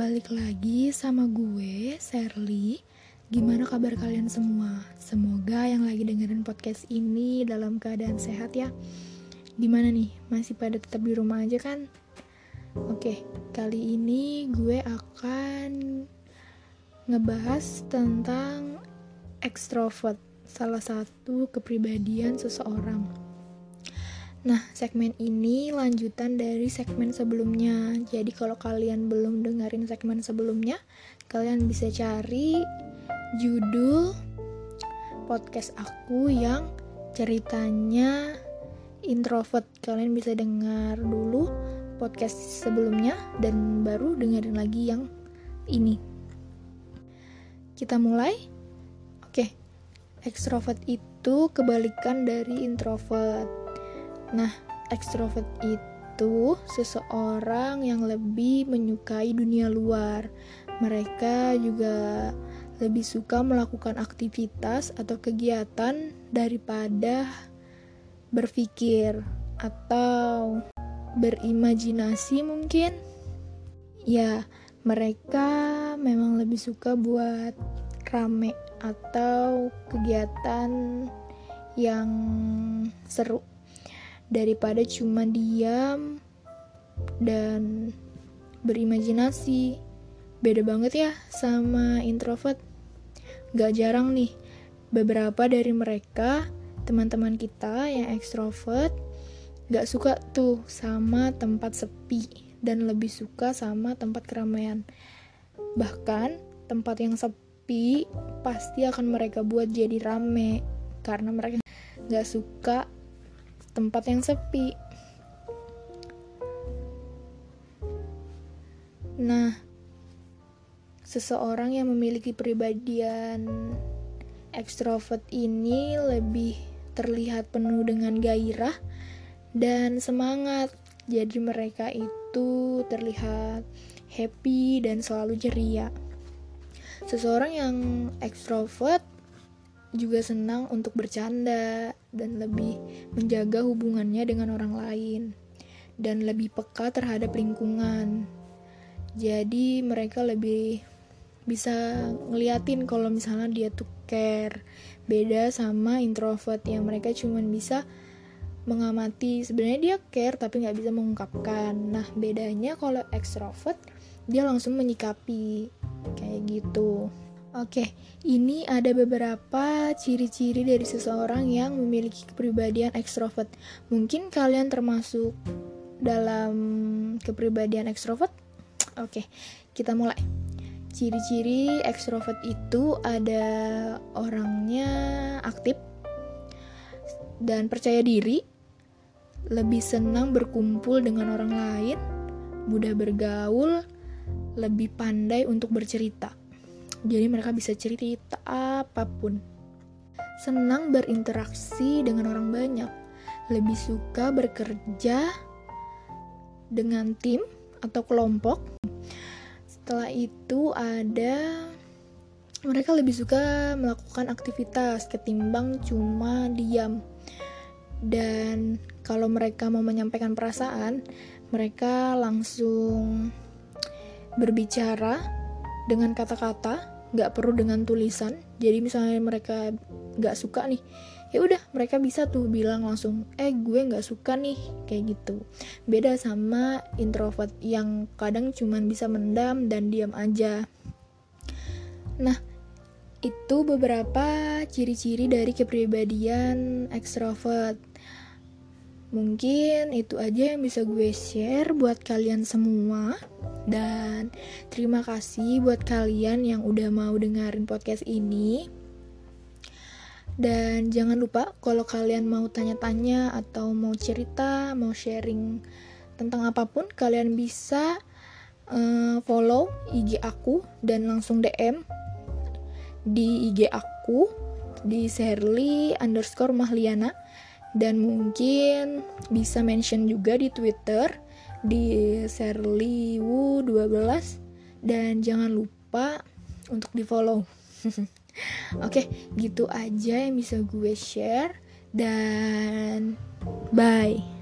balik lagi sama gue, Serly. Gimana kabar kalian semua? Semoga yang lagi dengerin podcast ini dalam keadaan sehat ya. Gimana nih? Masih pada tetap di rumah aja kan? Oke, kali ini gue akan ngebahas tentang extrovert, salah satu kepribadian seseorang. Nah, segmen ini lanjutan dari segmen sebelumnya. Jadi kalau kalian belum dengerin segmen sebelumnya, kalian bisa cari judul podcast aku yang ceritanya introvert. Kalian bisa dengar dulu podcast sebelumnya dan baru dengerin lagi yang ini. Kita mulai? Oke. Extrovert itu kebalikan dari introvert Nah, ekstrovert itu seseorang yang lebih menyukai dunia luar. Mereka juga lebih suka melakukan aktivitas atau kegiatan daripada berpikir atau berimajinasi mungkin. Ya, mereka memang lebih suka buat rame atau kegiatan yang seru daripada cuma diam dan berimajinasi. Beda banget ya sama introvert. Gak jarang nih, beberapa dari mereka, teman-teman kita yang ekstrovert, gak suka tuh sama tempat sepi dan lebih suka sama tempat keramaian. Bahkan, tempat yang sepi pasti akan mereka buat jadi rame karena mereka gak suka tempat yang sepi. Nah, seseorang yang memiliki pribadian ekstrovert ini lebih terlihat penuh dengan gairah dan semangat. Jadi mereka itu terlihat happy dan selalu ceria. Seseorang yang ekstrovert juga senang untuk bercanda dan lebih menjaga hubungannya dengan orang lain dan lebih peka terhadap lingkungan. Jadi mereka lebih bisa ngeliatin kalau misalnya dia tuh care. Beda sama introvert yang mereka cuman bisa mengamati. Sebenarnya dia care tapi nggak bisa mengungkapkan. Nah bedanya kalau extrovert dia langsung menyikapi kayak gitu. Oke, ini ada beberapa ciri-ciri dari seseorang yang memiliki kepribadian ekstrovert. Mungkin kalian termasuk dalam kepribadian ekstrovert? Oke, kita mulai. Ciri-ciri ekstrovert itu ada orangnya aktif dan percaya diri, lebih senang berkumpul dengan orang lain, mudah bergaul, lebih pandai untuk bercerita jadi mereka bisa cerita apa pun. Senang berinteraksi dengan orang banyak, lebih suka bekerja dengan tim atau kelompok. Setelah itu ada mereka lebih suka melakukan aktivitas ketimbang cuma diam. Dan kalau mereka mau menyampaikan perasaan, mereka langsung berbicara dengan kata-kata nggak perlu dengan tulisan. Jadi misalnya mereka nggak suka nih ya udah mereka bisa tuh bilang langsung eh gue nggak suka nih kayak gitu. Beda sama introvert yang kadang cuman bisa mendam dan diam aja. Nah itu beberapa ciri-ciri dari kepribadian extrovert Mungkin itu aja yang bisa gue share buat kalian semua. Dan terima kasih buat kalian yang udah mau dengerin podcast ini. Dan jangan lupa kalau kalian mau tanya-tanya atau mau cerita, mau sharing tentang apa pun, kalian bisa uh, follow IG aku dan langsung DM di IG aku di Serly underscore Mahliana dan mungkin bisa mention juga di Twitter di serliwu12 dan jangan lupa untuk di follow oke gitu aja yang bisa gue share. Dan bye